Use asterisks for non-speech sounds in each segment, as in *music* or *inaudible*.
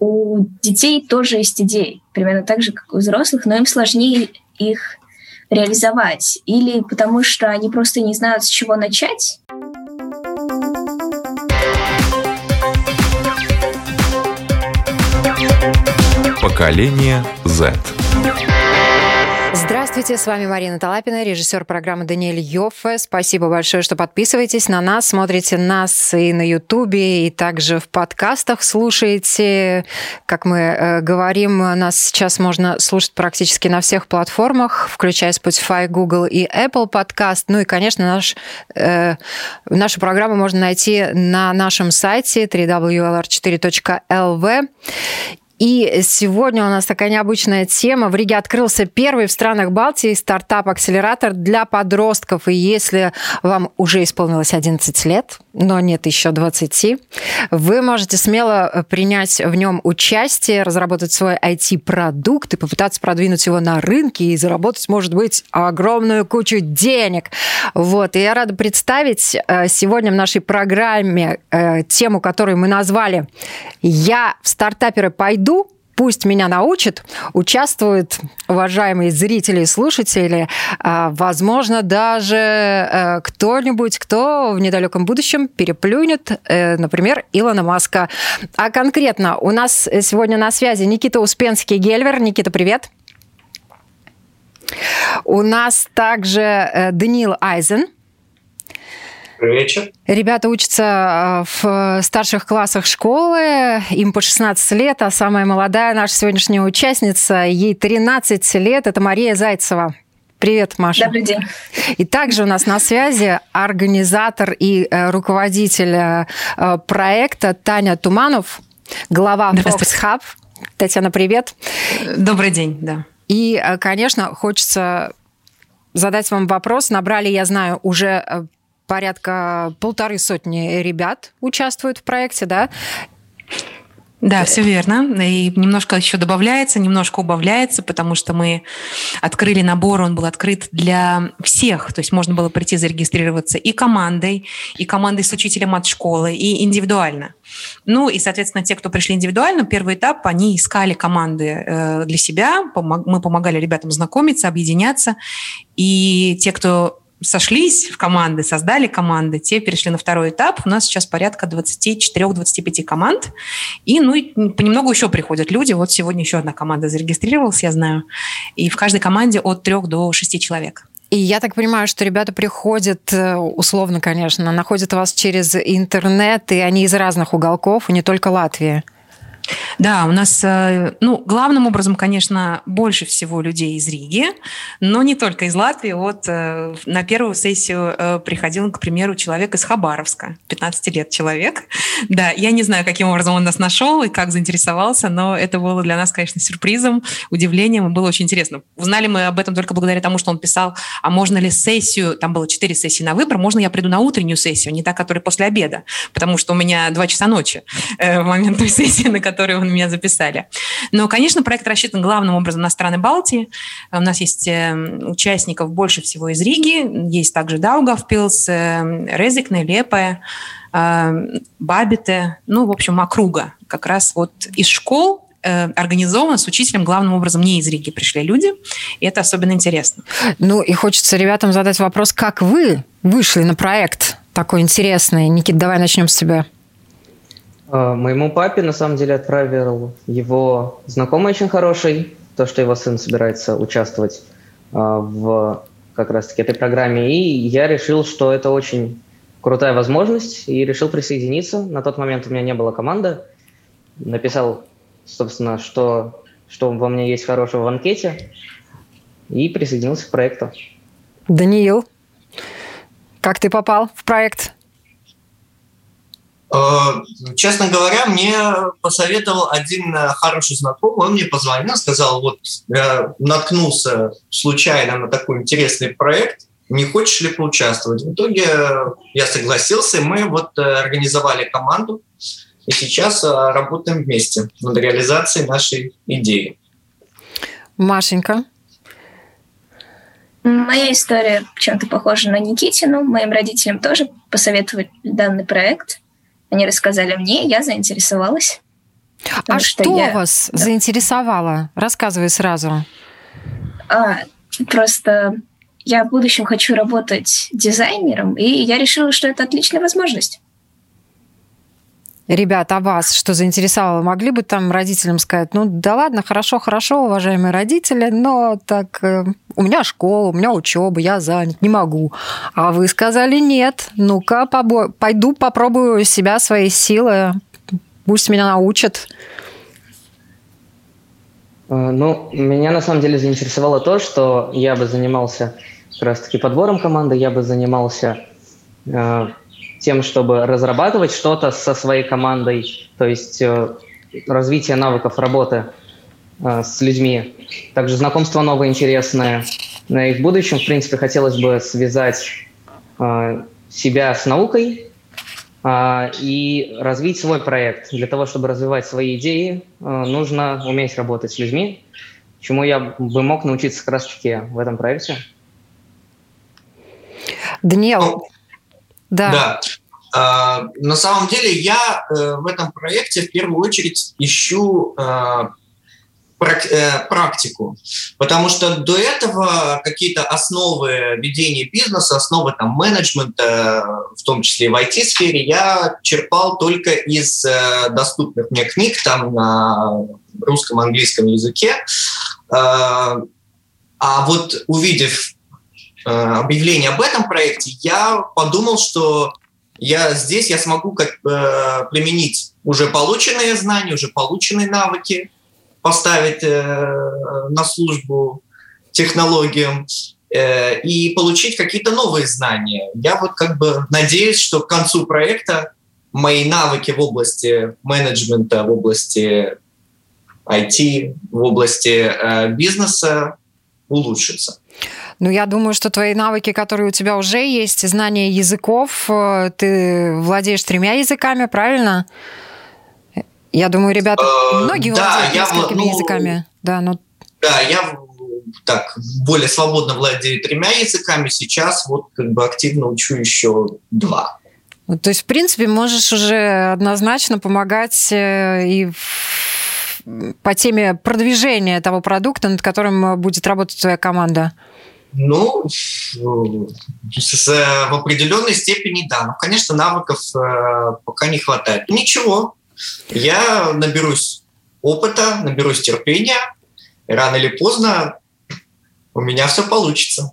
у детей тоже есть идеи, примерно так же, как у взрослых, но им сложнее их реализовать. Или потому что они просто не знают, с чего начать. Поколение Z. Здравствуйте, с вами Марина Талапина, режиссер программы Даниэль Йоффе. Спасибо большое, что подписываетесь на нас, смотрите нас и на Ютубе, и также в подкастах слушаете. Как мы э, говорим, нас сейчас можно слушать практически на всех платформах, включая Spotify, Google и Apple Podcast. Ну и, конечно, наш, э, нашу программу можно найти на нашем сайте www.lr4.lv. И сегодня у нас такая необычная тема. В Риге открылся первый в странах Балтии стартап-акселератор для подростков. И если вам уже исполнилось 11 лет, но нет еще 20, вы можете смело принять в нем участие, разработать свой IT-продукт и попытаться продвинуть его на рынке и заработать, может быть, огромную кучу денег. Вот. И я рада представить э, сегодня в нашей программе э, тему, которую мы назвали «Я в стартаперы пойду иду, пусть меня научат, участвуют уважаемые зрители и слушатели, а, возможно, даже э, кто-нибудь, кто в недалеком будущем переплюнет, э, например, Илона Маска. А конкретно у нас сегодня на связи Никита Успенский-Гельвер. Никита, привет. У нас также э, Даниил Айзен – вечер. Ребята учатся э, в старших классах школы, им по 16 лет, а самая молодая наша сегодняшняя участница, ей 13 лет, это Мария Зайцева. Привет, Маша. Добрый день. И также у нас на связи организатор и э, руководитель э, проекта Таня Туманов, глава Fox Hub. Татьяна, привет. Добрый день, да. И, конечно, хочется задать вам вопрос. Набрали, я знаю, уже порядка полторы сотни ребят участвуют в проекте, да? Да, все верно. И немножко еще добавляется, немножко убавляется, потому что мы открыли набор, он был открыт для всех. То есть можно было прийти зарегистрироваться и командой, и командой с учителем от школы, и индивидуально. Ну и, соответственно, те, кто пришли индивидуально, первый этап, они искали команды э, для себя. Мы помогали ребятам знакомиться, объединяться. И те, кто сошлись в команды, создали команды, те перешли на второй этап. У нас сейчас порядка 24-25 команд. И, ну, и понемногу еще приходят люди. Вот сегодня еще одна команда зарегистрировалась, я знаю. И в каждой команде от трех до шести человек. И я так понимаю, что ребята приходят, э, условно, конечно, находят вас через интернет, и они из разных уголков, и не только Латвии. Да, у нас, э, ну, главным образом, конечно, больше всего людей из Риги, но не только из Латвии. Вот э, на первую сессию э, приходил, к примеру, человек из Хабаровска, 15 лет человек. Да, я не знаю, каким образом он нас нашел и как заинтересовался, но это было для нас, конечно, сюрпризом, удивлением, и было очень интересно. Узнали мы об этом только благодаря тому, что он писал, а можно ли сессию, там было 4 сессии на выбор, можно я приду на утреннюю сессию, не та, которая после обеда, потому что у меня 2 часа ночи в момент той сессии, на которой он меня записали. Но, конечно, проект рассчитан главным образом на страны Балтии. У нас есть э, участников больше всего из Риги, есть также Даугавпилс, э, Резикне, Лепе, э, Бабите, ну, в общем, округа. Как раз вот из школ организовано с учителем, главным образом не из Риги пришли люди, и это особенно интересно. Ну и хочется ребятам задать вопрос, как вы вышли на проект такой интересный? Никит, давай начнем с тебя. А, моему папе, на самом деле, отправил его знакомый очень хороший, то, что его сын собирается участвовать а, в как раз-таки этой программе. И я решил, что это очень крутая возможность, и решил присоединиться. На тот момент у меня не было команды. Написал, собственно, что, что во мне есть хорошего в анкете, и присоединился к проекту. Даниил, как ты попал в проект? Э, честно говоря, мне посоветовал один э, хороший знакомый, он мне позвонил, сказал, вот я наткнулся случайно на такой интересный проект, не хочешь ли поучаствовать? В итоге я согласился, и мы вот э, организовали команду, и сейчас работаем вместе над реализацией нашей идеи. Машенька? Моя история чем-то похожа на Никитину. Моим родителям тоже посоветовали данный проект – они рассказали мне, я заинтересовалась. А что, что я... вас да. заинтересовало? Рассказывай сразу. А, просто я в будущем хочу работать дизайнером, и я решила, что это отличная возможность. Ребята, а вас что заинтересовало? Могли бы там родителям сказать, ну да ладно, хорошо, хорошо, уважаемые родители, но так э, у меня школа, у меня учеба, я занят, не могу. А вы сказали нет, ну-ка побо- пойду попробую себя, свои силы, пусть меня научат. Э, ну, меня на самом деле заинтересовало то, что я бы занимался как раз-таки подбором команды, я бы занимался э, тем, чтобы разрабатывать что-то со своей командой, то есть э, развитие навыков работы э, с людьми, также знакомство новое, интересное. И в будущем, в принципе, хотелось бы связать э, себя с наукой и развить свой проект. Для того, чтобы развивать свои идеи, нужно уметь работать с людьми, чему я бы мог научиться как раз-таки в этом проекте. Даниэл, да. да. А, на самом деле я э, в этом проекте в первую очередь ищу э, э, практику, потому что до этого какие-то основы ведения бизнеса, основы там менеджмента, в том числе в IT-сфере, я черпал только из доступных мне книг там на русском, английском языке. А вот увидев объявление об этом проекте, я подумал, что я здесь я смогу как э, применить уже полученные знания, уже полученные навыки, поставить э, на службу технологиям э, и получить какие-то новые знания. Я вот как бы надеюсь, что к концу проекта мои навыки в области менеджмента, в области IT, в области э, бизнеса улучшатся. Ну, я думаю, что твои навыки, которые у тебя уже есть, знание языков, э, ты владеешь тремя языками, правильно? Я думаю, ребята, э, многие да, владеют я, несколькими ну, языками. Да, ну... да, я так более свободно владею тремя языками. Сейчас вот как бы активно учу еще два. То есть, в принципе, можешь уже однозначно помогать э, и по теме продвижения того продукта, над которым будет работать твоя команда. Ну, с, в определенной степени да. Но, конечно, навыков э, пока не хватает. Ничего, я наберусь опыта, наберусь терпения. Рано или поздно у меня все получится.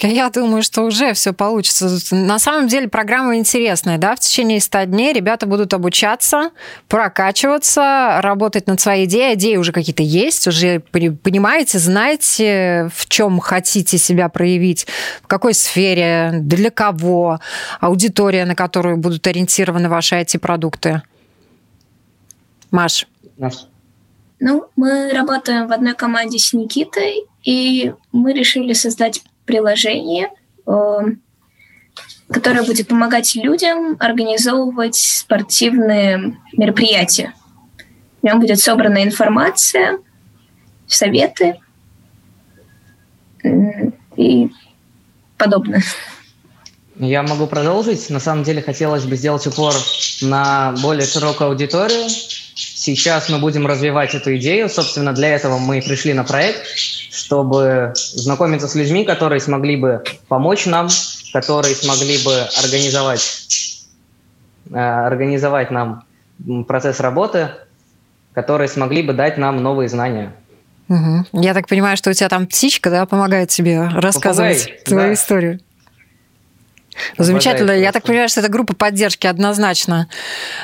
Я думаю, что уже все получится. На самом деле программа интересная, да, в течение 100 дней ребята будут обучаться, прокачиваться, работать над своей идеей. Идеи уже какие-то есть, уже понимаете, знаете, в чем хотите себя проявить, в какой сфере, для кого, аудитория, на которую будут ориентированы ваши IT-продукты. Маш. Ну, мы работаем в одной команде с Никитой, и мы решили создать приложение, э, которое будет помогать людям организовывать спортивные мероприятия. В нем будет собрана информация, советы и подобное. Я могу продолжить. На самом деле хотелось бы сделать упор на более широкую аудиторию. Сейчас мы будем развивать эту идею. Собственно, для этого мы пришли на проект, чтобы знакомиться с людьми, которые смогли бы помочь нам, которые смогли бы организовать, э, организовать нам процесс работы, которые смогли бы дать нам новые знания. Угу. Я так понимаю, что у тебя там птичка, да, помогает тебе рассказывать Попугай, твою да. историю. Замечательно. Я так понимаю, что это группа поддержки однозначно.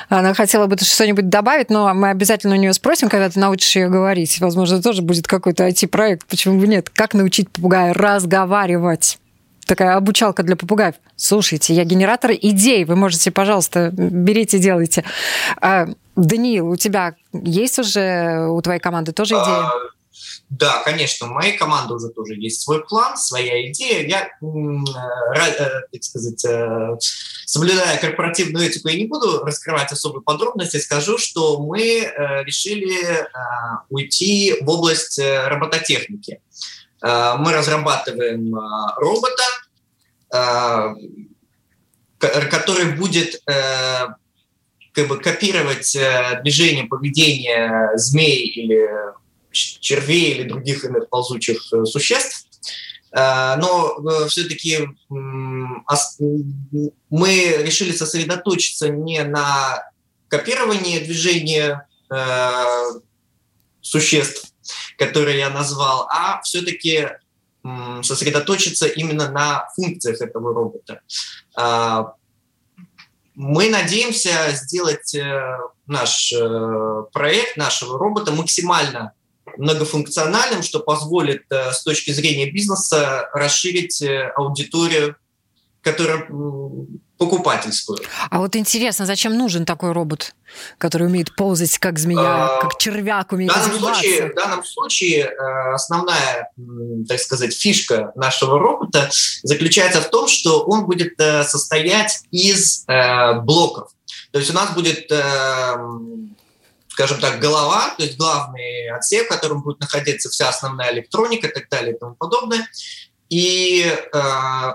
Она хотела бы что-нибудь добавить, но мы обязательно у нее спросим, когда ты научишь ее говорить. Возможно, тоже будет какой-то IT-проект. Почему бы нет? Как научить попугая разговаривать? такая обучалка для попугаев. Слушайте, я генератор идей. Вы можете, пожалуйста, берите, делайте. А, Даниил, у тебя есть уже, у твоей команды тоже идеи? Да, конечно, у моей команды уже тоже есть свой план, своя идея. Я, э, э, так сказать, э, соблюдая корпоративную этику, я не буду раскрывать особые подробности, скажу, что мы решили уйти в область робототехники. Мы разрабатываем робота, который будет как бы копировать движение, поведение змей или червей или других иных ползучих э, существ. Э, но э, все-таки мы решили сосредоточиться не на копировании движения существ, которые я назвал, а все-таки сосредоточиться именно на функциях этого робота. Мы надеемся сделать наш проект нашего робота максимально многофункциональным, что позволит э, с точки зрения бизнеса расширить э, аудиторию, которая покупательскую. А вот интересно, зачем нужен такой робот, который умеет ползать как змея, а, как червяк умеет в данном случае, В данном случае э, основная, так сказать, фишка нашего робота заключается в том, что он будет состоять из блоков. То есть у нас будет скажем так, голова, то есть главный отсек, в котором будет находиться вся основная электроника и так далее и тому подобное. И э,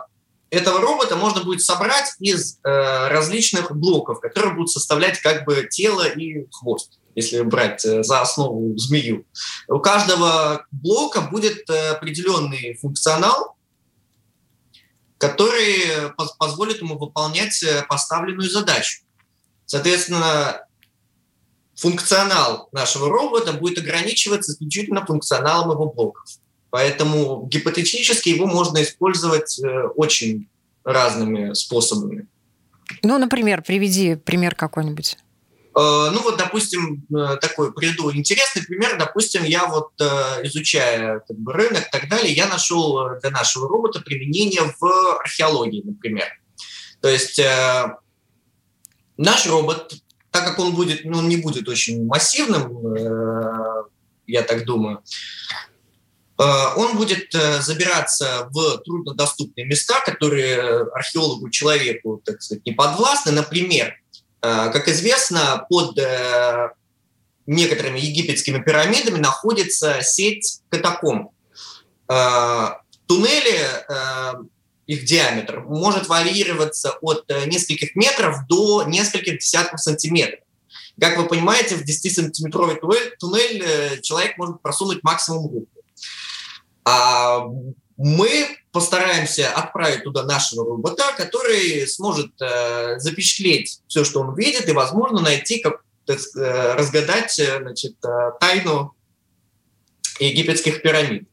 этого робота можно будет собрать из э, различных блоков, которые будут составлять как бы тело и хвост, если брать э, за основу змею. У каждого блока будет э, определенный функционал, который позволит ему выполнять э, поставленную задачу. Соответственно, функционал нашего робота будет ограничиваться исключительно функционалом его блоков. Поэтому гипотетически его можно использовать э, очень разными способами. Ну, например, приведи пример какой-нибудь. Э, ну вот, допустим, э, такой приду интересный пример. Допустим, я вот изучая как бы, рынок и так далее, я нашел для нашего робота применение в археологии, например. То есть наш робот так как он будет, ну, он не будет очень массивным, э, я так думаю, э, он будет э, забираться в труднодоступные места, которые археологу, человеку, так сказать, не подвластны. Например, как известно, под некоторыми египетскими пирамидами находится сеть катакомб. Туннели их диаметр может варьироваться от э, нескольких метров до нескольких десятков сантиметров. Как вы понимаете, в 10-сантиметровый туннель, э, человек может просунуть максимум руку. А мы постараемся отправить туда нашего робота, который сможет э, запечатлеть все, что он видит, и, возможно, найти, как разгадать значит, тайну египетских пирамид.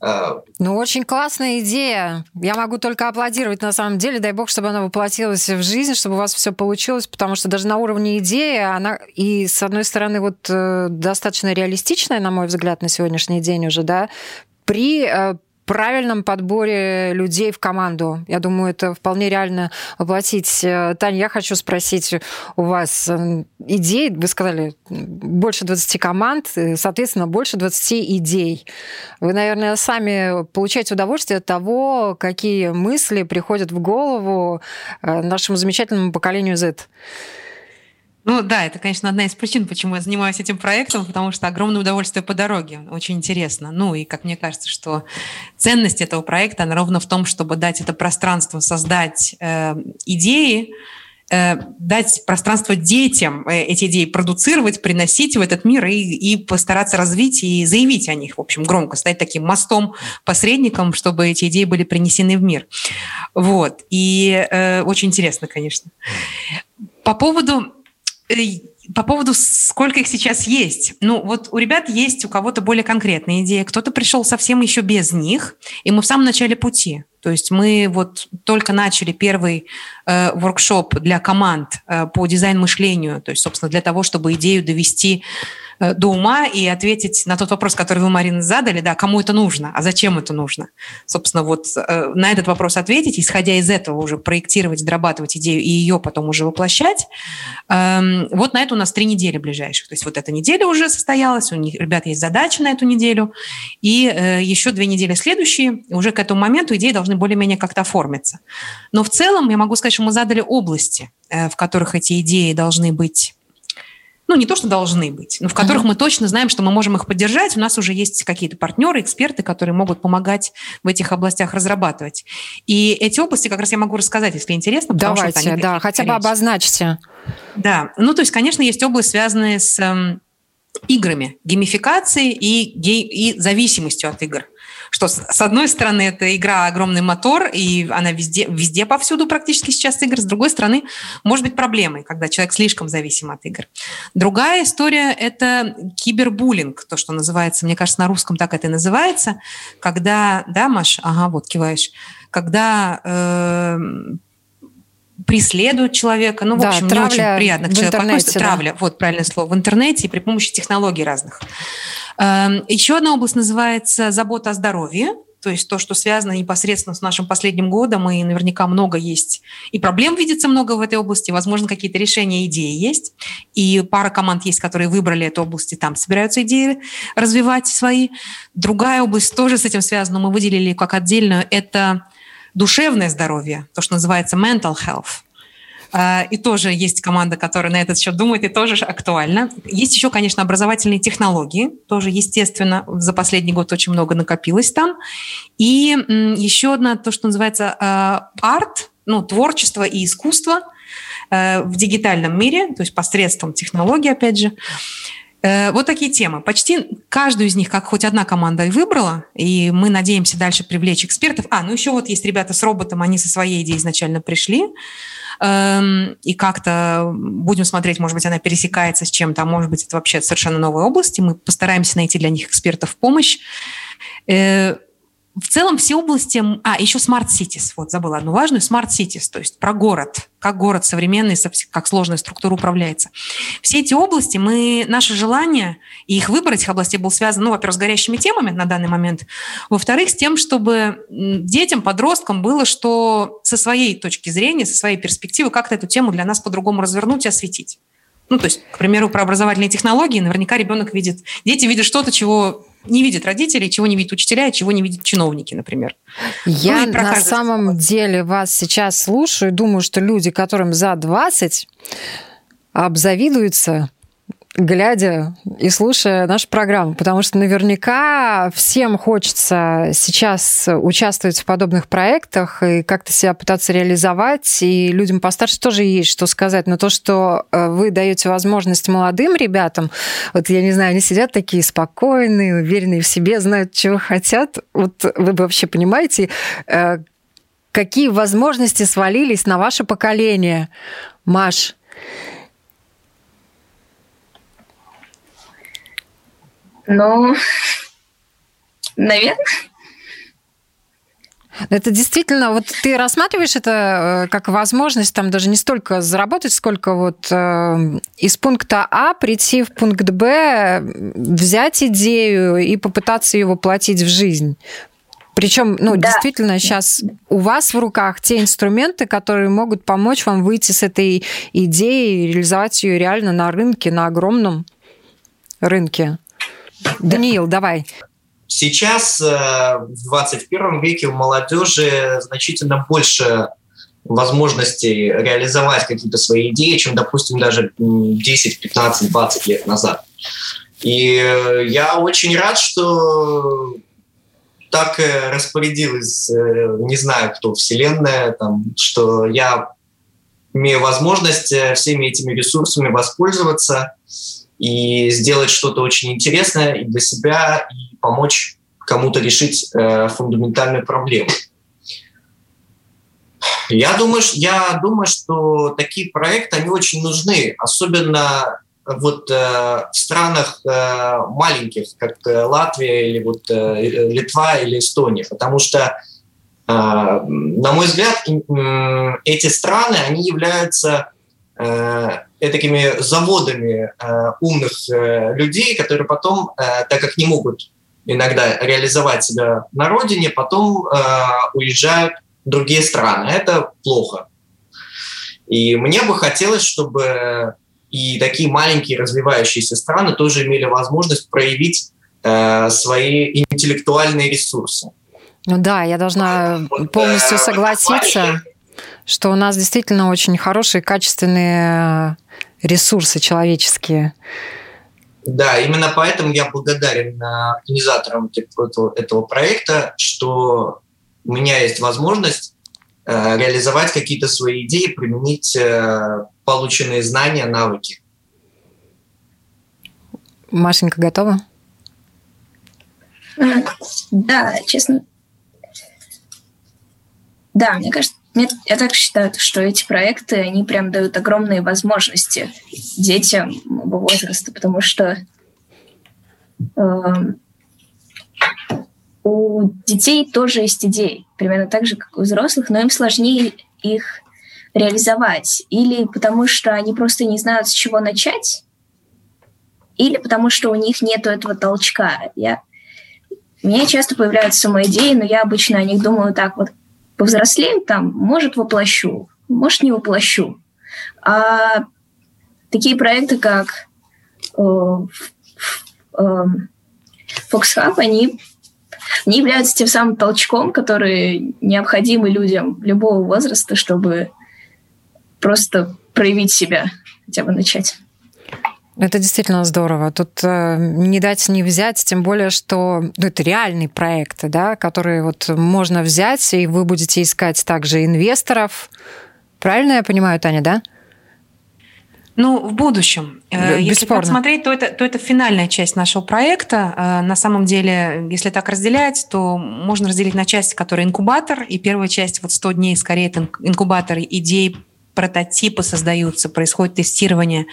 А, ну, очень классная идея. Я могу только аплодировать на самом деле. Дай бог, чтобы она воплотилась в жизнь, чтобы у вас все получилось, потому что даже на уровне идеи она и, с одной стороны, вот э, достаточно реалистичная, на мой взгляд, на сегодняшний день уже, да, при э, правильном подборе людей в команду. Я думаю, это вполне реально воплотить. Э, Таня, я хочу спросить у вас э, идей. Вы сказали, больше 20 команд, э, соответственно, больше 20 идей. Вы, наверное, сами получаете удовольствие от того, какие мысли приходят в голову нашему замечательному поколению Z. Ну да, это, конечно, одна из причин, почему я занимаюсь этим проектом, потому что огромное удовольствие по дороге, очень интересно. Ну и, как мне кажется, что ценность этого проекта, она ровно в том, чтобы дать это пространство, создать э, идеи, э, дать пространство детям э, эти идеи продуцировать, приносить в этот мир и, и постараться развить и заявить о них, в общем, громко, стать таким мостом, посредником, чтобы эти идеи были принесены в мир. Вот. И э, очень интересно, конечно. По поводу по поводу, сколько их сейчас есть. Ну, вот у ребят есть у кого-то более конкретная идея, кто-то пришел совсем еще без них, и мы в самом начале пути. То есть мы вот только начали первый э, воркшоп для команд э, по дизайн-мышлению, то есть, собственно, для того, чтобы идею довести Э, до ума и ответить на тот вопрос, который вы, Марина, задали, да, кому это нужно, а зачем это нужно. Собственно, вот э, на этот вопрос ответить, исходя из этого уже проектировать, дорабатывать идею и ее потом уже воплощать. Эм, вот на это у нас три недели ближайших. То есть вот эта неделя уже состоялась, у них, ребят, есть задача на эту неделю, и э, еще две недели следующие, уже к этому моменту идеи должны более-менее как-то оформиться. Но в целом я могу сказать, что мы задали области, в которых эти идеи должны быть ну, не то, что должны быть, но в которых uh-huh. мы точно знаем, что мы можем их поддержать. У нас уже есть какие-то партнеры, эксперты, которые могут помогать в этих областях разрабатывать. И эти области как раз я могу рассказать, если интересно. Давайте, что да, хотя бы обозначьте. Да, ну, то есть, конечно, есть область, связанная с эм, играми, геймификацией и, гей- и зависимостью от игр что с одной стороны это игра огромный мотор, и она везде, везде повсюду практически сейчас игр, с другой стороны может быть проблемой, когда человек слишком зависим от игр. Другая история – это кибербуллинг, то, что называется, мне кажется, на русском так это и называется, когда, да, Маш, ага, вот киваешь, когда э, преследуют человека, ну, в да, общем, не очень приятно к человеку относятся. Да. Травля, вот правильное слово, в интернете и при помощи технологий разных. Эм, Еще одна область называется забота о здоровье, то есть то, что связано непосредственно с нашим последним годом, и наверняка много есть, и проблем видится много в этой области, возможно, какие-то решения, идеи есть, и пара команд есть, которые выбрали эту область, и там собираются идеи развивать свои. Другая область тоже с этим связана, мы выделили как отдельную, это душевное здоровье, то, что называется mental health. А, и тоже есть команда, которая на этот счет думает, и тоже актуально. Есть еще, конечно, образовательные технологии, тоже, естественно, за последний год очень много накопилось там. И еще одна, то, что называется а, арт, ну, творчество и искусство э, в дигитальном мире, то есть посредством технологий, опять же. Э, вот такие темы. Почти каждую из них, как хоть одна команда и выбрала, и мы надеемся дальше привлечь экспертов. А, ну еще вот есть ребята с роботом, они со своей идеей изначально пришли, и как-то будем смотреть, может быть, она пересекается с чем-то, а может быть, это вообще совершенно новая область, и мы постараемся найти для них экспертов помощь. В целом все области... А, еще Smart Cities. Вот, забыла одну важную. Smart Cities, то есть про город. Как город современный, как сложная структура управляется. Все эти области, мы, наше желание и их выбор этих областей был связан, ну, во-первых, с горящими темами на данный момент. Во-вторых, с тем, чтобы детям, подросткам было что со своей точки зрения, со своей перспективы как-то эту тему для нас по-другому развернуть и осветить. Ну, то есть, к примеру, про образовательные технологии наверняка ребенок видит, дети видят что-то, чего не видят родители, чего не видят учителя, чего не видят чиновники, например. Я ну, на самом деле вас сейчас слушаю и думаю, что люди, которым за 20, обзавидуются глядя и слушая нашу программу, потому что наверняка всем хочется сейчас участвовать в подобных проектах и как-то себя пытаться реализовать, и людям постарше тоже есть что сказать, но то, что э, вы даете возможность молодым ребятам, вот я не знаю, они сидят такие спокойные, уверенные в себе, знают, чего хотят, вот вы вообще понимаете, э, какие возможности свалились на ваше поколение, Маш, Ну, *laughs* наверное. Это действительно, вот ты рассматриваешь это э, как возможность там даже не столько заработать, сколько вот э, из пункта А прийти в пункт Б, взять идею и попытаться ее воплотить в жизнь. Причем, ну, да. действительно, сейчас у вас в руках те инструменты, которые могут помочь вам выйти с этой идеей, реализовать ее реально на рынке, на огромном рынке. Даниил, давай. Сейчас, э, в 21 веке, у молодежи значительно больше возможностей реализовать какие-то свои идеи, чем, допустим, даже 10, 15, 20 лет назад. И я очень рад, что так распорядилась, э, не знаю кто, Вселенная, там, что я имею возможность э, всеми этими ресурсами воспользоваться и сделать что-то очень интересное и для себя, и помочь кому-то решить э, фундаментальную проблему. Я думаю, я думаю, что такие проекты, они очень нужны, особенно вот э, в странах э, маленьких, как э, Латвия или вот э, Литва или Эстония, потому что, э, на мой взгляд, э, эти страны, они являются э, такими заводами э, умных э, людей, которые потом, э, так как не могут иногда реализовать себя на родине, потом э, уезжают в другие страны. Это плохо. И мне бы хотелось, чтобы и такие маленькие развивающиеся страны тоже имели возможность проявить э, свои интеллектуальные ресурсы. Ну да, я должна полностью э, согласиться, что у нас действительно очень хорошие, качественные ресурсы человеческие. Да, именно поэтому я благодарен организаторам этого, проекта, что у меня есть возможность э, реализовать какие-то свои идеи, применить э, полученные знания, навыки. Машенька готова? Да, честно. Да, мне кажется, я так считаю, что эти проекты, они прям дают огромные возможности детям возраста, потому что э, у детей тоже есть идеи, примерно так же, как у взрослых, но им сложнее их реализовать. Или потому что они просто не знают, с чего начать, или потому что у них нет этого толчка. Я... У меня часто появляются самоидеи, но я обычно о них думаю так вот, повзрослею там, может, воплощу, может, не воплощу. А такие проекты, как э, э, Fox Hub, они, они являются тем самым толчком, который необходимы людям любого возраста, чтобы просто проявить себя, хотя бы начать. Это действительно здорово. Тут э, не дать не взять, тем более, что ну, это реальный проект, да, который вот можно взять, и вы будете искать также инвесторов. Правильно я понимаю, Таня, да? Ну, в будущем. Бесспорно. Если так смотреть, то это, то это финальная часть нашего проекта. Э, на самом деле, если так разделять, то можно разделить на части, которые инкубатор, и первая часть, вот 100 дней, скорее, это инкубатор идей, прототипы создаются, происходит тестирование.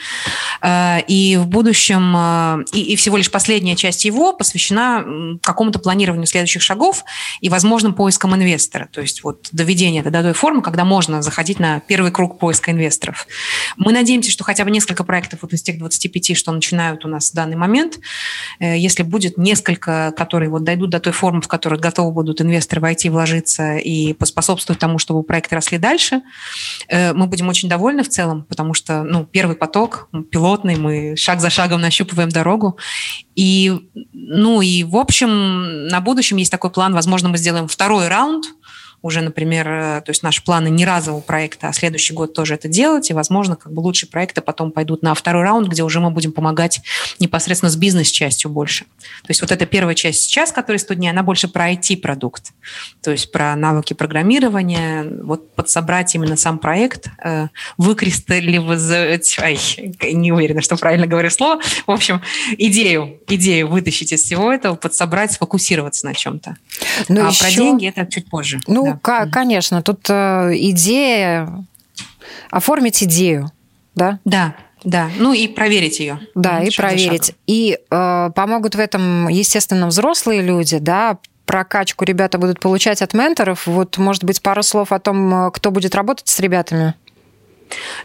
Э, и в будущем, э, и, всего лишь последняя часть его посвящена какому-то планированию следующих шагов и возможным поискам инвестора. То есть вот доведение до той формы, когда можно заходить на первый круг поиска инвесторов. Мы надеемся, что хотя бы несколько проектов вот из тех 25, что начинают у нас в данный момент, э, если будет несколько, которые вот дойдут до той формы, в которой готовы будут инвесторы войти, вложиться и поспособствовать тому, чтобы проекты росли дальше, мы будем очень довольны в целом, потому что, ну, первый поток, пилотный, мы шаг за шагом нащупываем дорогу. И, ну, и, в общем, на будущем есть такой план, возможно, мы сделаем второй раунд – уже, например, э, то есть наши планы не разового проекта, а следующий год тоже это делать, и, возможно, как бы лучшие проекты потом пойдут на второй раунд, где уже мы будем помогать непосредственно с бизнес-частью больше. То есть вот эта первая часть сейчас, которая 100 дней, она больше про IT-продукт, то есть про навыки программирования, вот подсобрать именно сам проект, э, выкристаллизовать, ай, не уверена, что правильно говорю слово, в общем, идею, идею вытащить из всего этого, подсобрать, сфокусироваться на чем-то. Но ну, а еще... про деньги это чуть позже. Ну, да. К- конечно, тут э, идея, оформить идею, да? Да, да, ну и проверить ее. Да, и проверить. И э, помогут в этом, естественно, взрослые люди, да, прокачку ребята будут получать от менторов. Вот, может быть, пару слов о том, э, кто будет работать с ребятами?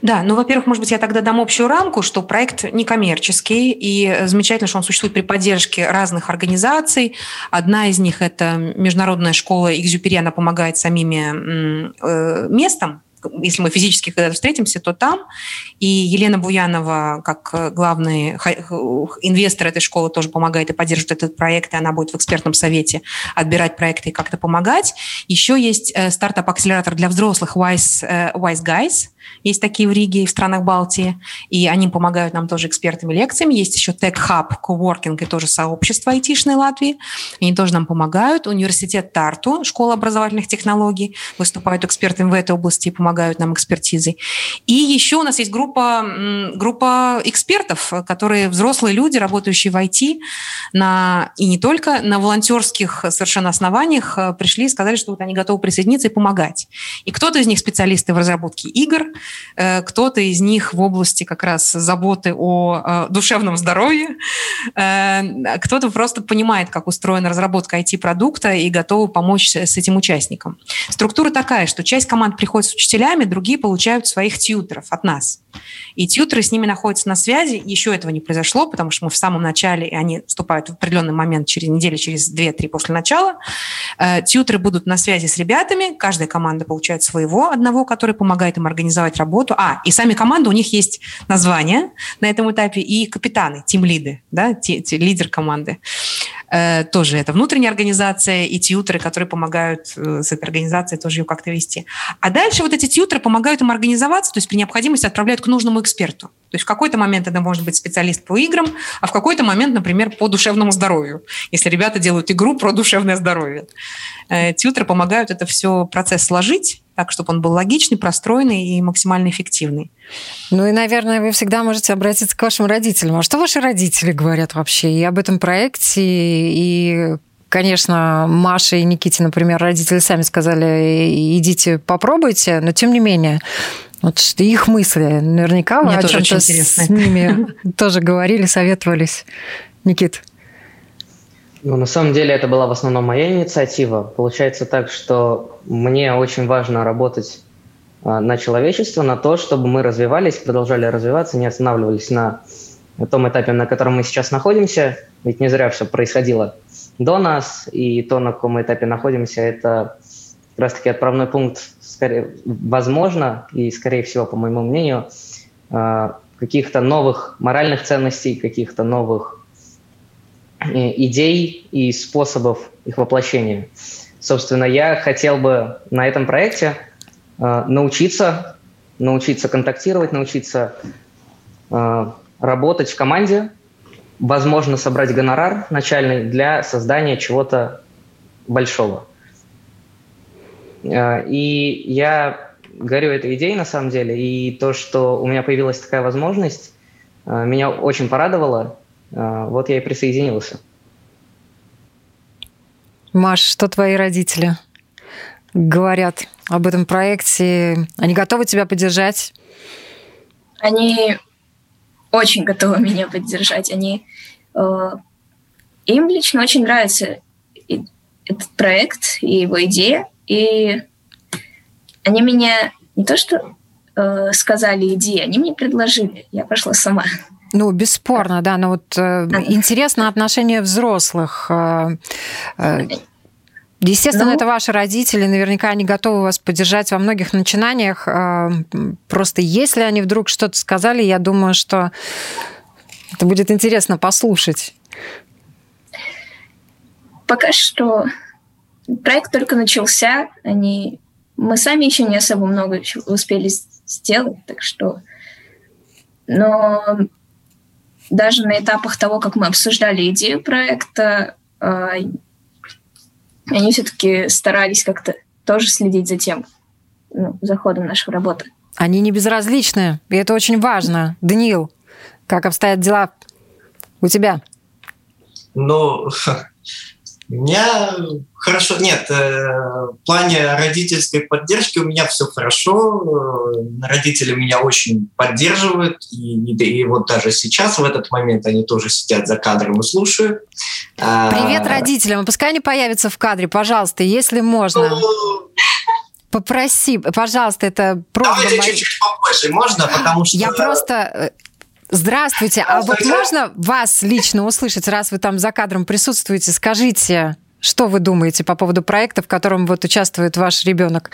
Да, ну, во-первых, может быть, я тогда дам общую рамку, что проект некоммерческий, и замечательно, что он существует при поддержке разных организаций. Одна из них – это Международная школа Экзюпери, она помогает самими э, местам, если мы физически когда-то встретимся, то там. И Елена Буянова, как главный инвестор этой школы, тоже помогает и поддерживает этот проект, и она будет в экспертном совете отбирать проекты и как-то помогать. Еще есть э, стартап-акселератор для взрослых Wise, э, Wise Guys – есть такие в Риге и в странах Балтии, и они помогают нам тоже экспертами лекциями. Есть еще Tech Hub, Coworking и тоже сообщество айтишной Латвии. Они тоже нам помогают. Университет Тарту, школа образовательных технологий, выступают экспертами в этой области и помогают нам экспертизой. И еще у нас есть группа, группа экспертов, которые взрослые люди, работающие в IT, на, и не только на волонтерских совершенно основаниях э, пришли и сказали, что вот они готовы присоединиться и помогать. И кто-то из них специалисты в разработке игр, Э, кто-то из них в области как раз заботы о э, душевном здоровье, э, кто-то просто понимает, как устроена разработка IT-продукта и готовы помочь с этим участникам. Структура такая, что часть команд приходит с учителями, другие получают своих тьютеров от нас. И тьютеры с ними находятся на связи. Еще этого не произошло, потому что мы в самом начале, и они вступают в определенный момент через неделю, через 2-3 после начала. Тьютеры будут на связи с ребятами, каждая команда получает своего одного, который помогает им организовать работу. А, и сами команды, у них есть название на этом этапе и капитаны, тим-лиды, да, те, те, лидер команды. Э, тоже это внутренняя организация и тьютеры, которые помогают э, с этой организацией тоже ее как-то вести. А дальше вот эти тьютеры помогают им организоваться, то есть при необходимости отправляют к нужному эксперту. То есть в какой-то момент это может быть специалист по играм, а в какой-то момент, например, по душевному здоровью, если ребята делают игру про душевное здоровье. Э, тьютеры помогают это все процесс сложить, так, чтобы он был логичный, простроенный и максимально эффективный. Ну и, наверное, вы всегда можете обратиться к вашим родителям. А что ваши родители говорят вообще и об этом проекте, и Конечно, Маша и Никите, например, родители сами сказали, идите попробуйте, но тем не менее, вот их мысли, наверняка вы Мне о чем-то с ними тоже говорили, советовались. Никит. Ну, на самом деле это была в основном моя инициатива. Получается так, что мне очень важно работать а, на человечество, на то, чтобы мы развивались, продолжали развиваться, не останавливались на том этапе, на котором мы сейчас находимся. Ведь не зря все происходило до нас, и то, на каком этапе находимся, это как раз-таки отправной пункт, скорее, возможно, и, скорее всего, по моему мнению, а, каких-то новых моральных ценностей, каких-то новых идей и способов их воплощения. Собственно, я хотел бы на этом проекте э, научиться, научиться контактировать, научиться э, работать в команде, возможно, собрать гонорар начальный для создания чего-то большого. Э, и я горю этой идеей на самом деле, и то, что у меня появилась такая возможность, э, меня очень порадовало, вот я и присоединился. Маш, что твои родители говорят об этом проекте? Они готовы тебя поддержать? Они очень готовы меня поддержать. Они э, им лично очень нравится и, этот проект и его идея, и они меня не то что э, сказали идеи, они мне предложили, я пошла сама. Ну, бесспорно, да. Но вот э, интересно отношение взрослых. Э, э, естественно, ну, это ваши родители, наверняка они готовы вас поддержать во многих начинаниях. Э, просто если они вдруг что-то сказали, я думаю, что это будет интересно послушать. Пока что проект только начался, они мы сами еще не особо много успели сделать, так что но даже на этапах того, как мы обсуждали идею проекта, а, они все-таки старались как-то тоже следить за тем, ну, за ходом нашей работы. Они не безразличны, и это очень важно. Даниил, как обстоят дела у тебя? Ну, *laughs* у меня хорошо, нет, э, в плане родительской поддержки у меня все хорошо. Э, родители меня очень поддерживают, и, и, вот даже сейчас, в этот момент, они тоже сидят за кадром и слушают. А, Привет родителям, пускай они появятся в кадре, пожалуйста, если можно. Ну, Попроси, пожалуйста, это просьба. Давайте чуть-чуть попозже, можно, потому что... Я просто э, Здравствуйте. А вот можно вас лично услышать, раз вы там за кадром присутствуете? Скажите, что вы думаете по поводу проекта, в котором вот участвует ваш ребенок?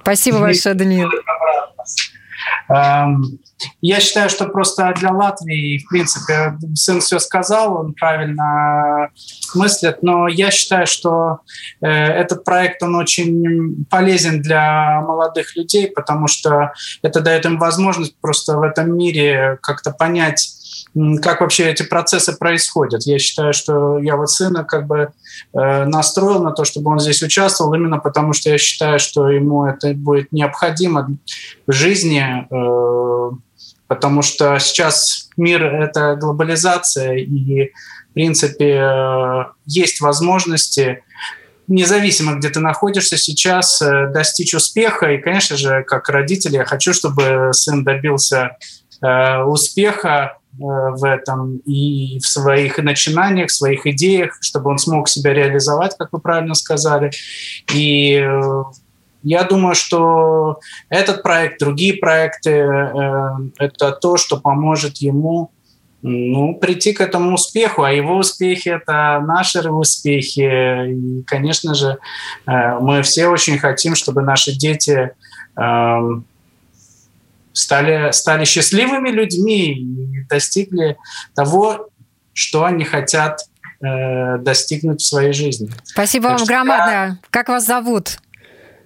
Спасибо большое, Даниил. Эм, я считаю, что просто для Латвии, в принципе, сын все сказал, он правильно мыслит, но я считаю, что э, этот проект, он очень полезен для молодых людей, потому что это дает им возможность просто в этом мире как-то понять, как вообще эти процессы происходят. Я считаю, что я вот сына как бы э, настроил на то, чтобы он здесь участвовал, именно потому что я считаю, что ему это будет необходимо в жизни, э, потому что сейчас мир — это глобализация, и, в принципе, э, есть возможности независимо, где ты находишься сейчас, достичь успеха. И, конечно же, как родитель, я хочу, чтобы сын добился э, успеха в этом и в своих начинаниях, в своих идеях, чтобы он смог себя реализовать, как вы правильно сказали. И э, я думаю, что этот проект, другие проекты э, – это то, что поможет ему ну, прийти к этому успеху, а его успехи – это наши успехи. И, конечно же, мы все очень хотим, чтобы наши дети стали, стали счастливыми людьми и достигли того, что они хотят э, достигнуть в своей жизни. Спасибо так вам громадное. Я... Как вас зовут?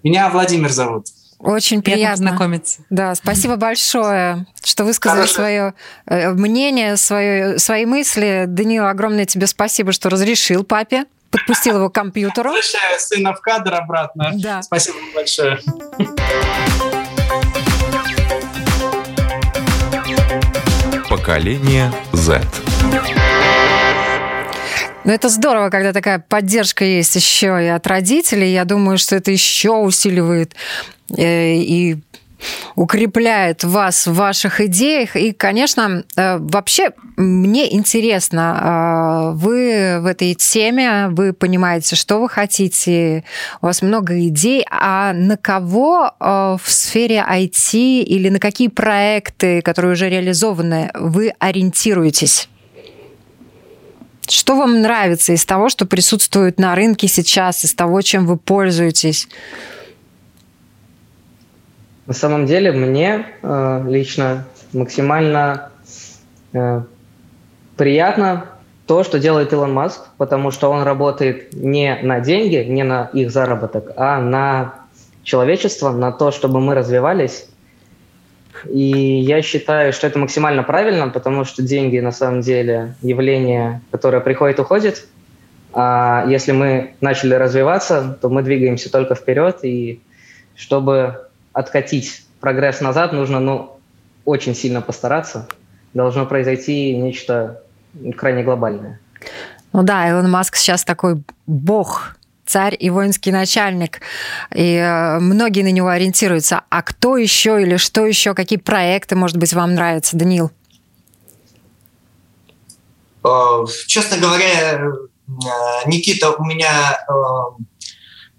Меня Владимир зовут. Очень приятно. приятно знакомиться. Да, спасибо *laughs* большое, что высказали Хорошо. свое э, мнение, свое, свои мысли. Данил, огромное тебе спасибо, что разрешил папе, подпустил его к компьютеру. Возвращаю сына в кадр обратно. Да. Спасибо большое. *laughs* Поколение Z. Ну, это здорово, когда такая поддержка есть еще и от родителей. Я думаю, что это еще усиливает э, и укрепляет вас в ваших идеях. И, конечно, э, вообще мне интересно, э, вы в этой теме, вы понимаете, что вы хотите, у вас много идей, а на кого в сфере IT или на какие проекты, которые уже реализованы, вы ориентируетесь? Что вам нравится из того, что присутствует на рынке сейчас, из того, чем вы пользуетесь? На самом деле мне э, лично максимально э, приятно то, что делает Илон Маск, потому что он работает не на деньги, не на их заработок, а на человечество, на то, чтобы мы развивались и я считаю, что это максимально правильно, потому что деньги на самом деле явление, которое приходит уходит. А если мы начали развиваться, то мы двигаемся только вперед. И чтобы откатить прогресс назад, нужно ну, очень сильно постараться. Должно произойти нечто крайне глобальное. Ну да, Илон Маск сейчас такой бог царь и воинский начальник. И э, многие на него ориентируются. А кто еще или что еще, какие проекты, может быть, вам нравятся, Данил? Э, честно говоря, э, Никита у меня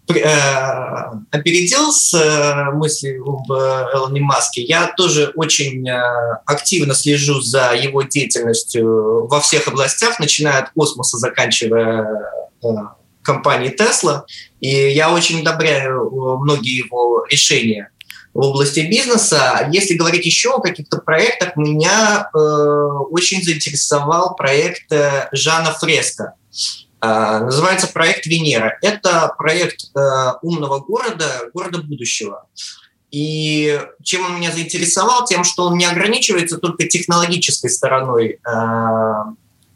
опередил с мыслью об Элоне Маске. Я тоже очень активно слежу за его деятельностью во всех областях, начиная от космоса, заканчивая компании Tesla, и я очень одобряю э, многие его решения в области бизнеса. Если говорить еще о каких-то проектах, меня э, очень заинтересовал проект э, Жана Фреско. Э, называется проект Венера. Это проект э, умного города, города будущего. И чем он меня заинтересовал? Тем, что он не ограничивается только технологической стороной э,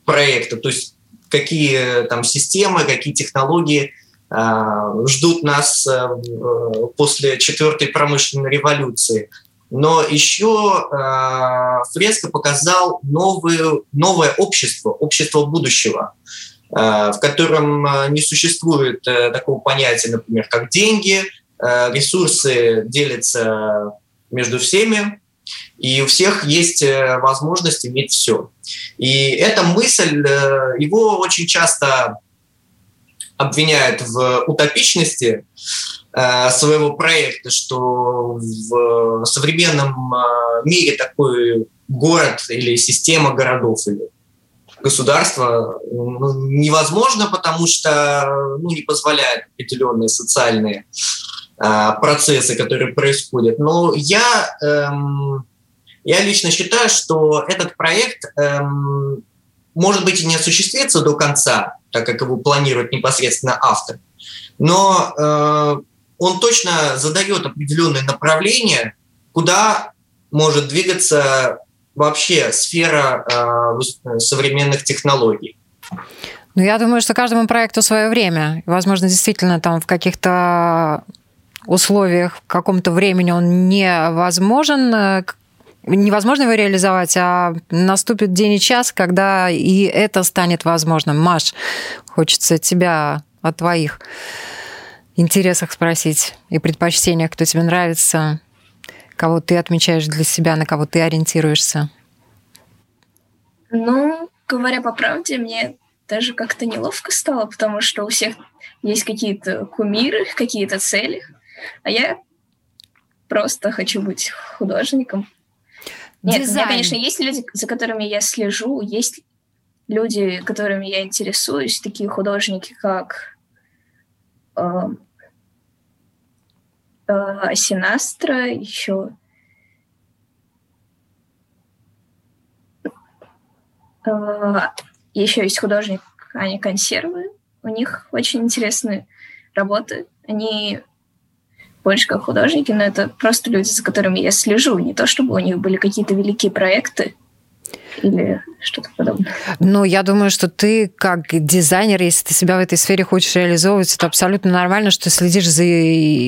проекта, то есть какие там системы, какие технологии э, ждут нас э, после четвертой промышленной революции. Но еще э, Фреско показал новое, новое общество, общество будущего, э, в котором не существует э, такого понятия, например, как деньги, э, ресурсы делятся между всеми, и у всех есть э, возможность иметь все. И эта мысль, э, его очень часто обвиняют в утопичности э, своего проекта, что в современном мире такой город или система городов или государство ну, невозможно, потому что ну, не позволяют определенные социальные процессы, которые происходят. Но я эм, я лично считаю, что этот проект эм, может быть и не осуществится до конца, так как его планирует непосредственно автор, но э, он точно задает определенное направление, куда может двигаться вообще сфера э, современных технологий. Ну, я думаю, что каждому проекту свое время. Возможно, действительно, там в каких-то условиях, в каком-то времени он невозможен, э, невозможно его реализовать, а наступит день и час, когда и это станет возможным. Маш, хочется тебя о твоих интересах спросить и предпочтениях, кто тебе нравится, кого ты отмечаешь для себя, на кого ты ориентируешься. Ну, говоря по правде, мне даже как-то неловко стало, потому что у всех есть какие-то кумиры, какие-то цели, а я просто хочу быть художником. Нет, Дизайн. у меня, конечно, есть люди, за которыми я слежу, есть люди, которыми я интересуюсь, такие художники, как э, э, Синастра, еще э, еще есть художник Аня Консервы. У них очень интересные работы. Они больше как художники, но это просто люди, за которыми я слежу. Не то, чтобы у них были какие-то великие проекты, или что-то подобное. Ну, я думаю, что ты как дизайнер, если ты себя в этой сфере хочешь реализовывать, это абсолютно нормально, что следишь за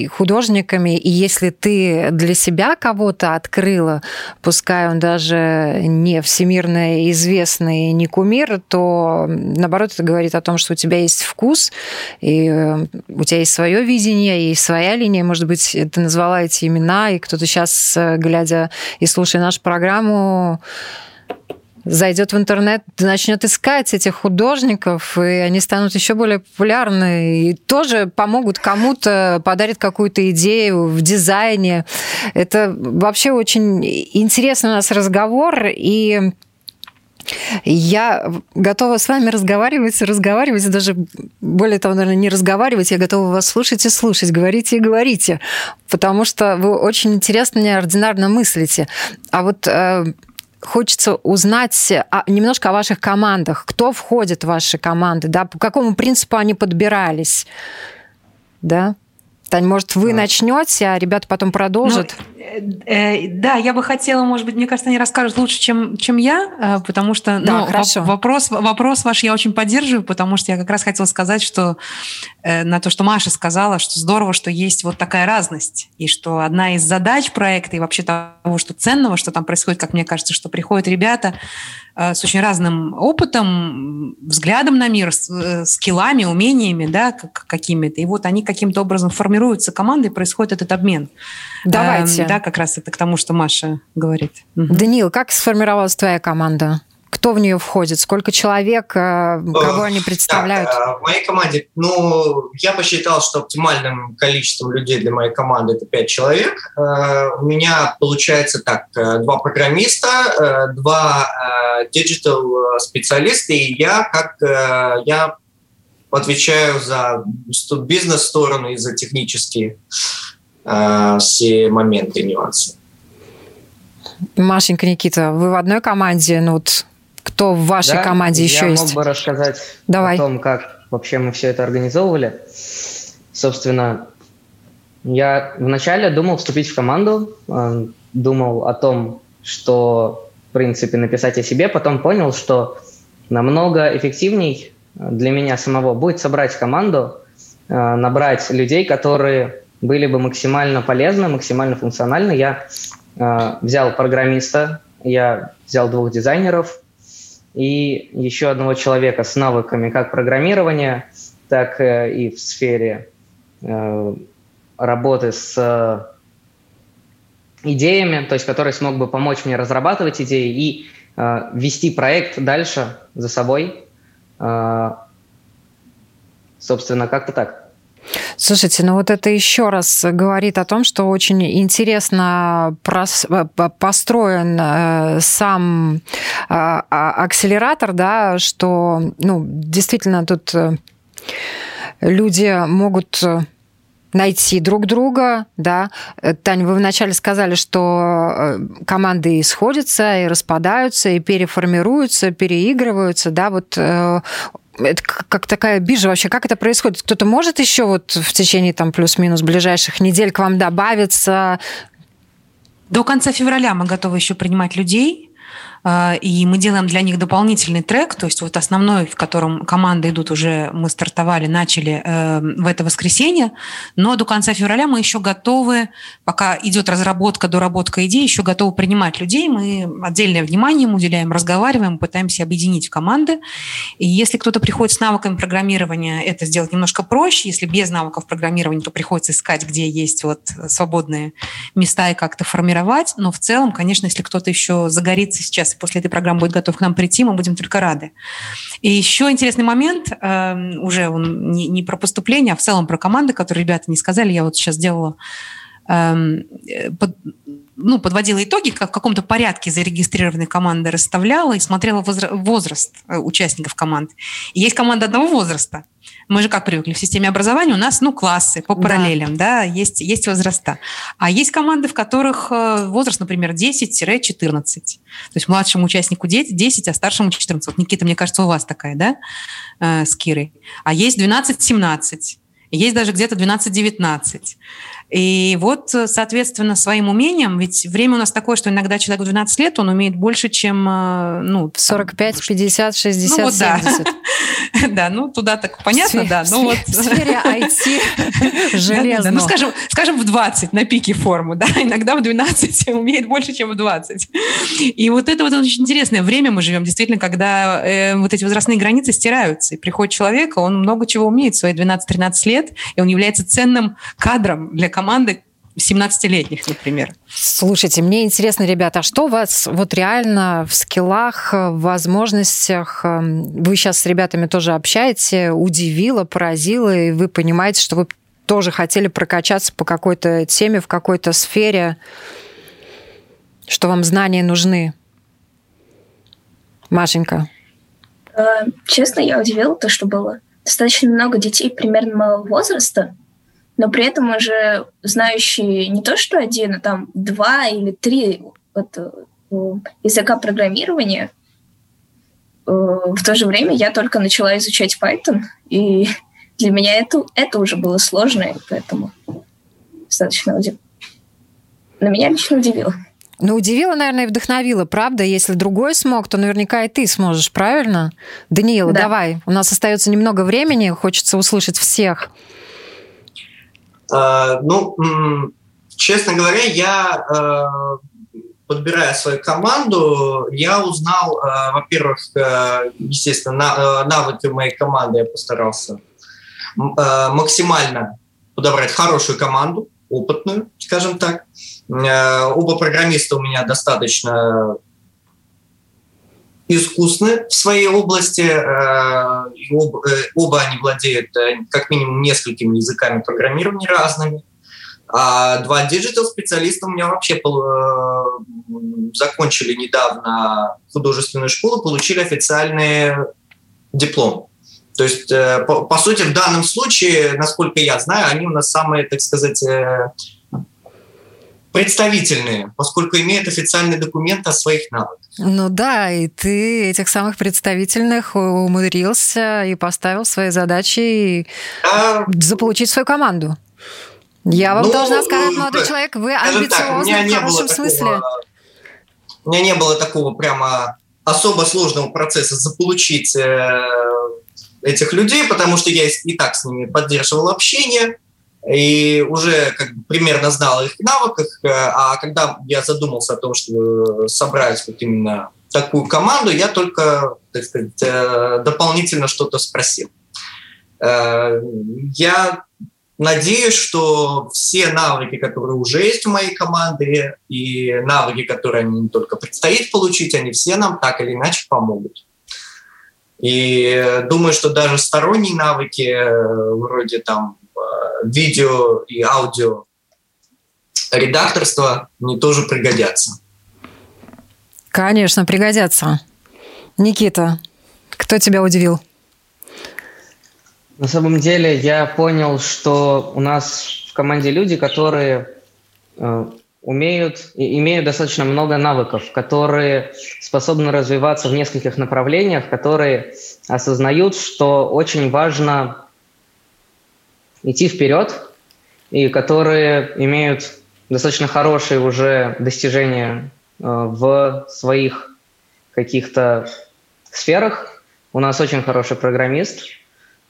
художниками, и если ты для себя кого-то открыла, пускай он даже не всемирно известный, не кумир, то наоборот это говорит о том, что у тебя есть вкус, и э, у тебя есть свое видение, и своя линия, может быть, ты назвала эти имена, и кто-то сейчас, э, глядя и слушая нашу программу, зайдет в интернет, начнет искать этих художников, и они станут еще более популярны, и тоже помогут кому-то, подарят какую-то идею в дизайне. Это вообще очень интересный у нас разговор, и я готова с вами разговаривать, разговаривать, даже более того, наверное, не разговаривать, я готова вас слушать и слушать, говорите и говорите, потому что вы очень интересно, неординарно мыслите. А вот э, хочется узнать немножко о ваших командах. Кто входит в ваши команды, да, по какому принципу они подбирались, да? Тань, может, вы а. начнете, а ребята потом продолжат? Ну, да, я бы хотела, может быть, мне кажется, они расскажут лучше, чем, чем я, э, потому что да, ну, хорошо. вопрос, вопрос ваш я очень поддерживаю, потому что я как раз хотела сказать, что э, на то, что Маша сказала, что здорово, что есть вот такая разность, и что одна из задач проекта и вообще того, что ценного, что там происходит, как мне кажется, что приходят ребята Э, с очень разным опытом, взглядом на мир, э, скиллами, умениями, да, какими-то. И вот они каким-то образом формируются командой, происходит этот обмен. Давайте. Эм, да, как раз это к тому, что Маша говорит. Даниил, как сформировалась твоя команда? Кто в нее входит? Сколько человек? Э, кого они представляют? Так, в моей команде, ну, я посчитал, что оптимальным количеством людей для моей команды это 5 человек. У меня получается так, два программиста, два digital специалиста, и я как я отвечаю за бизнес-сторону и за технические все моменты, нюансы. Машенька, Никита, вы в одной команде, ну вот кто в вашей да, команде еще я есть? Я мог бы рассказать Давай. о том, как вообще мы все это организовывали. Собственно, я вначале думал вступить в команду, э, думал о том, что, в принципе, написать о себе, потом понял, что намного эффективней для меня самого будет собрать команду, э, набрать людей, которые были бы максимально полезны, максимально функциональны. Я э, взял программиста, я взял двух дизайнеров, и еще одного человека с навыками как программирования, так э, и в сфере э, работы с э, идеями, то есть который смог бы помочь мне разрабатывать идеи и вести проект дальше за собой. Собственно, как-то так. Слушайте, ну вот это еще раз говорит о том, что очень интересно построен э, сам а, а, акселератор, да, что, ну, действительно тут э, люди могут найти друг друга, да. Таня, вы вначале сказали, что э, команды исходятся и распадаются, и переформируются, переигрываются, да, вот это как такая биржа вообще, как это происходит? Кто-то может еще вот в течение там плюс-минус ближайших недель к вам добавиться? До конца февраля мы готовы еще принимать людей. А, и мы делаем для них дополнительный трек, то есть вот основной, в котором команды идут уже, мы стартовали, начали э, в это воскресенье, но до конца февраля мы еще готовы, пока идет разработка, доработка идей, еще готовы принимать людей, мы отдельное внимание им уделяем, разговариваем, пытаемся объединить команды. И если кто-то приходит с навыками программирования, это сделать немножко проще, если без навыков программирования, то приходится искать, где есть вот свободные места и как-то формировать, но в целом, конечно, если кто-то еще загорится сейчас после этой программы будет готов к нам прийти, мы будем только рады. И еще интересный момент, э, уже он не, про поступление, а в целом про команды, которые ребята не сказали, я вот сейчас сделала эм, под, ну, подводила итоги, как в каком-то порядке зарегистрированные команды расставляла и смотрела возраст э, участников команд. И есть команда одного возраста. Мы же как привыкли в системе образования, у нас, ну, классы по параллелям, да, да есть, есть возраста. А есть команды, в которых э, возраст, например, 10-14. То есть младшему участнику 10, а старшему 14. Вот, Никита, мне кажется, у вас такая, да, э, с Кирой. А есть 12-17. Есть даже где-то 12-19. И вот, соответственно, своим умением, ведь время у нас такое, что иногда человек в 12 лет, он умеет больше, чем... Э, ну, 45, 50, 60, ну, вот, 70. Да. *laughs* да, ну туда так понятно, да. Ну, вот. В сфере *laughs* IT железно. Ну, скажем, скажем, в 20 на пике формы, да, *laughs* иногда в 12 умеет больше, чем в 20. И вот это вот очень интересное время мы живем, действительно, когда э, вот эти возрастные границы стираются, и приходит человек, он много чего умеет в свои 12-13 лет, и он является ценным кадром для команды 17-летних, например. Слушайте, мне интересно, ребята, а что вас вот реально в скиллах, в возможностях, эм, вы сейчас с ребятами тоже общаете, удивило, поразило, и вы понимаете, что вы тоже хотели прокачаться по какой-то теме, в какой-то сфере, что вам знания нужны? Машенька. Э, честно, я удивила то, что было достаточно много детей примерно моего возраста, но при этом уже знающие не то что один, а там два или три вот, э, языка программирования, э, в то же время я только начала изучать Python, и *laughs* для меня это, это уже было сложно, и поэтому достаточно удивило. Но меня лично удивило. Ну, удивило, наверное, и вдохновило, правда? Если другой смог, то наверняка и ты сможешь, правильно? Даниила, да. давай. У нас остается немного времени, хочется услышать всех. Э, ну, честно говоря, я, э, подбирая свою команду, я узнал, э, во-первых, естественно, навыки моей команды я постарался максимально подобрать хорошую команду, опытную, скажем так. Оба программиста у меня достаточно искусны в своей области. Э, оба, э, оба они владеют э, как минимум несколькими языками программирования разными. А два digital-специалиста у меня вообще закончили недавно художественную школу, получили официальный диплом. То есть, по сути, в данном случае, насколько я знаю, они у нас самые, так сказать, представительные, поскольку имеют официальные документы о своих навыках. Ну да, и ты этих самых представительных умудрился и поставил свои задачи а... заполучить свою команду. Я вам ну, должна сказать, молодой ну, человек, вы амбициозный в хорошем смысле. у меня не было такого прямо особо сложного процесса заполучить э, этих людей, потому что я и так с ними поддерживал общение и уже как бы примерно знал их навыках, э, а когда я задумался о том, что собрать вот именно такую команду, я только, так сказать, э, дополнительно что-то спросил. Э, я надеюсь, что все навыки, которые уже есть в моей команде, и навыки, которые они не только предстоит получить, они все нам так или иначе помогут. И думаю, что даже сторонние навыки, вроде там видео и аудио редакторства мне тоже пригодятся. Конечно, пригодятся. Никита, кто тебя удивил? На самом деле я понял, что у нас в команде люди, которые э, умеют и имеют достаточно много навыков, которые способны развиваться в нескольких направлениях, которые осознают, что очень важно идти вперед, и которые имеют достаточно хорошие уже достижения э, в своих каких-то сферах. У нас очень хороший программист.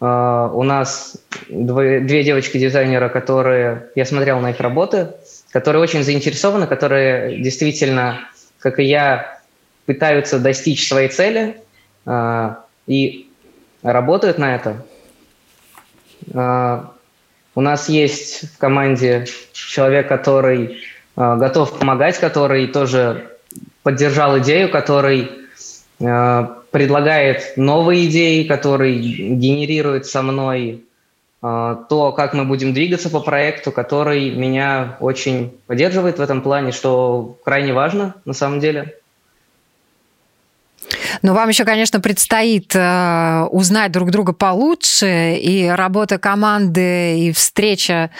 Э, у нас две девочки-дизайнера, которые... Я смотрел на их работы, которые очень заинтересованы, которые действительно, как и я, пытаются достичь своей цели э, и работают на это. У нас есть в команде человек, который э, готов помогать, который тоже поддержал идею, который э, предлагает новые идеи, который генерирует со мной э, то, как мы будем двигаться по проекту, который меня очень поддерживает в этом плане, что крайне важно на самом деле. Но вам еще, конечно, предстоит э, узнать друг друга получше, и работа команды, и встреча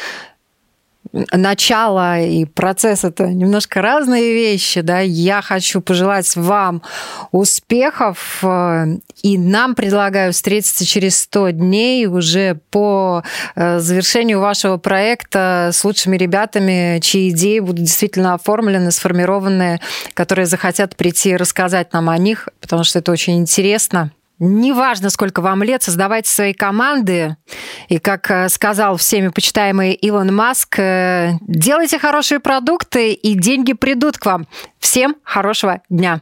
начало и процесс это немножко разные вещи, да. Я хочу пожелать вам успехов, э, и нам предлагаю встретиться через 100 дней уже по э, завершению вашего проекта с лучшими ребятами, чьи идеи будут действительно оформлены, сформированы, которые захотят прийти и рассказать нам о них, потому что это очень интересно. Неважно, сколько вам лет, создавайте свои команды. И, как э, сказал всеми почитаемый Илон Маск, э, делайте хорошие продукты, и деньги придут к вам. Всем хорошего дня!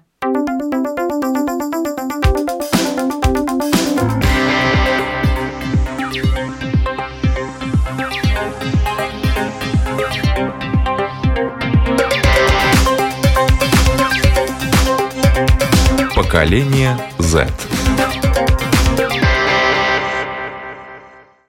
Поколение Z.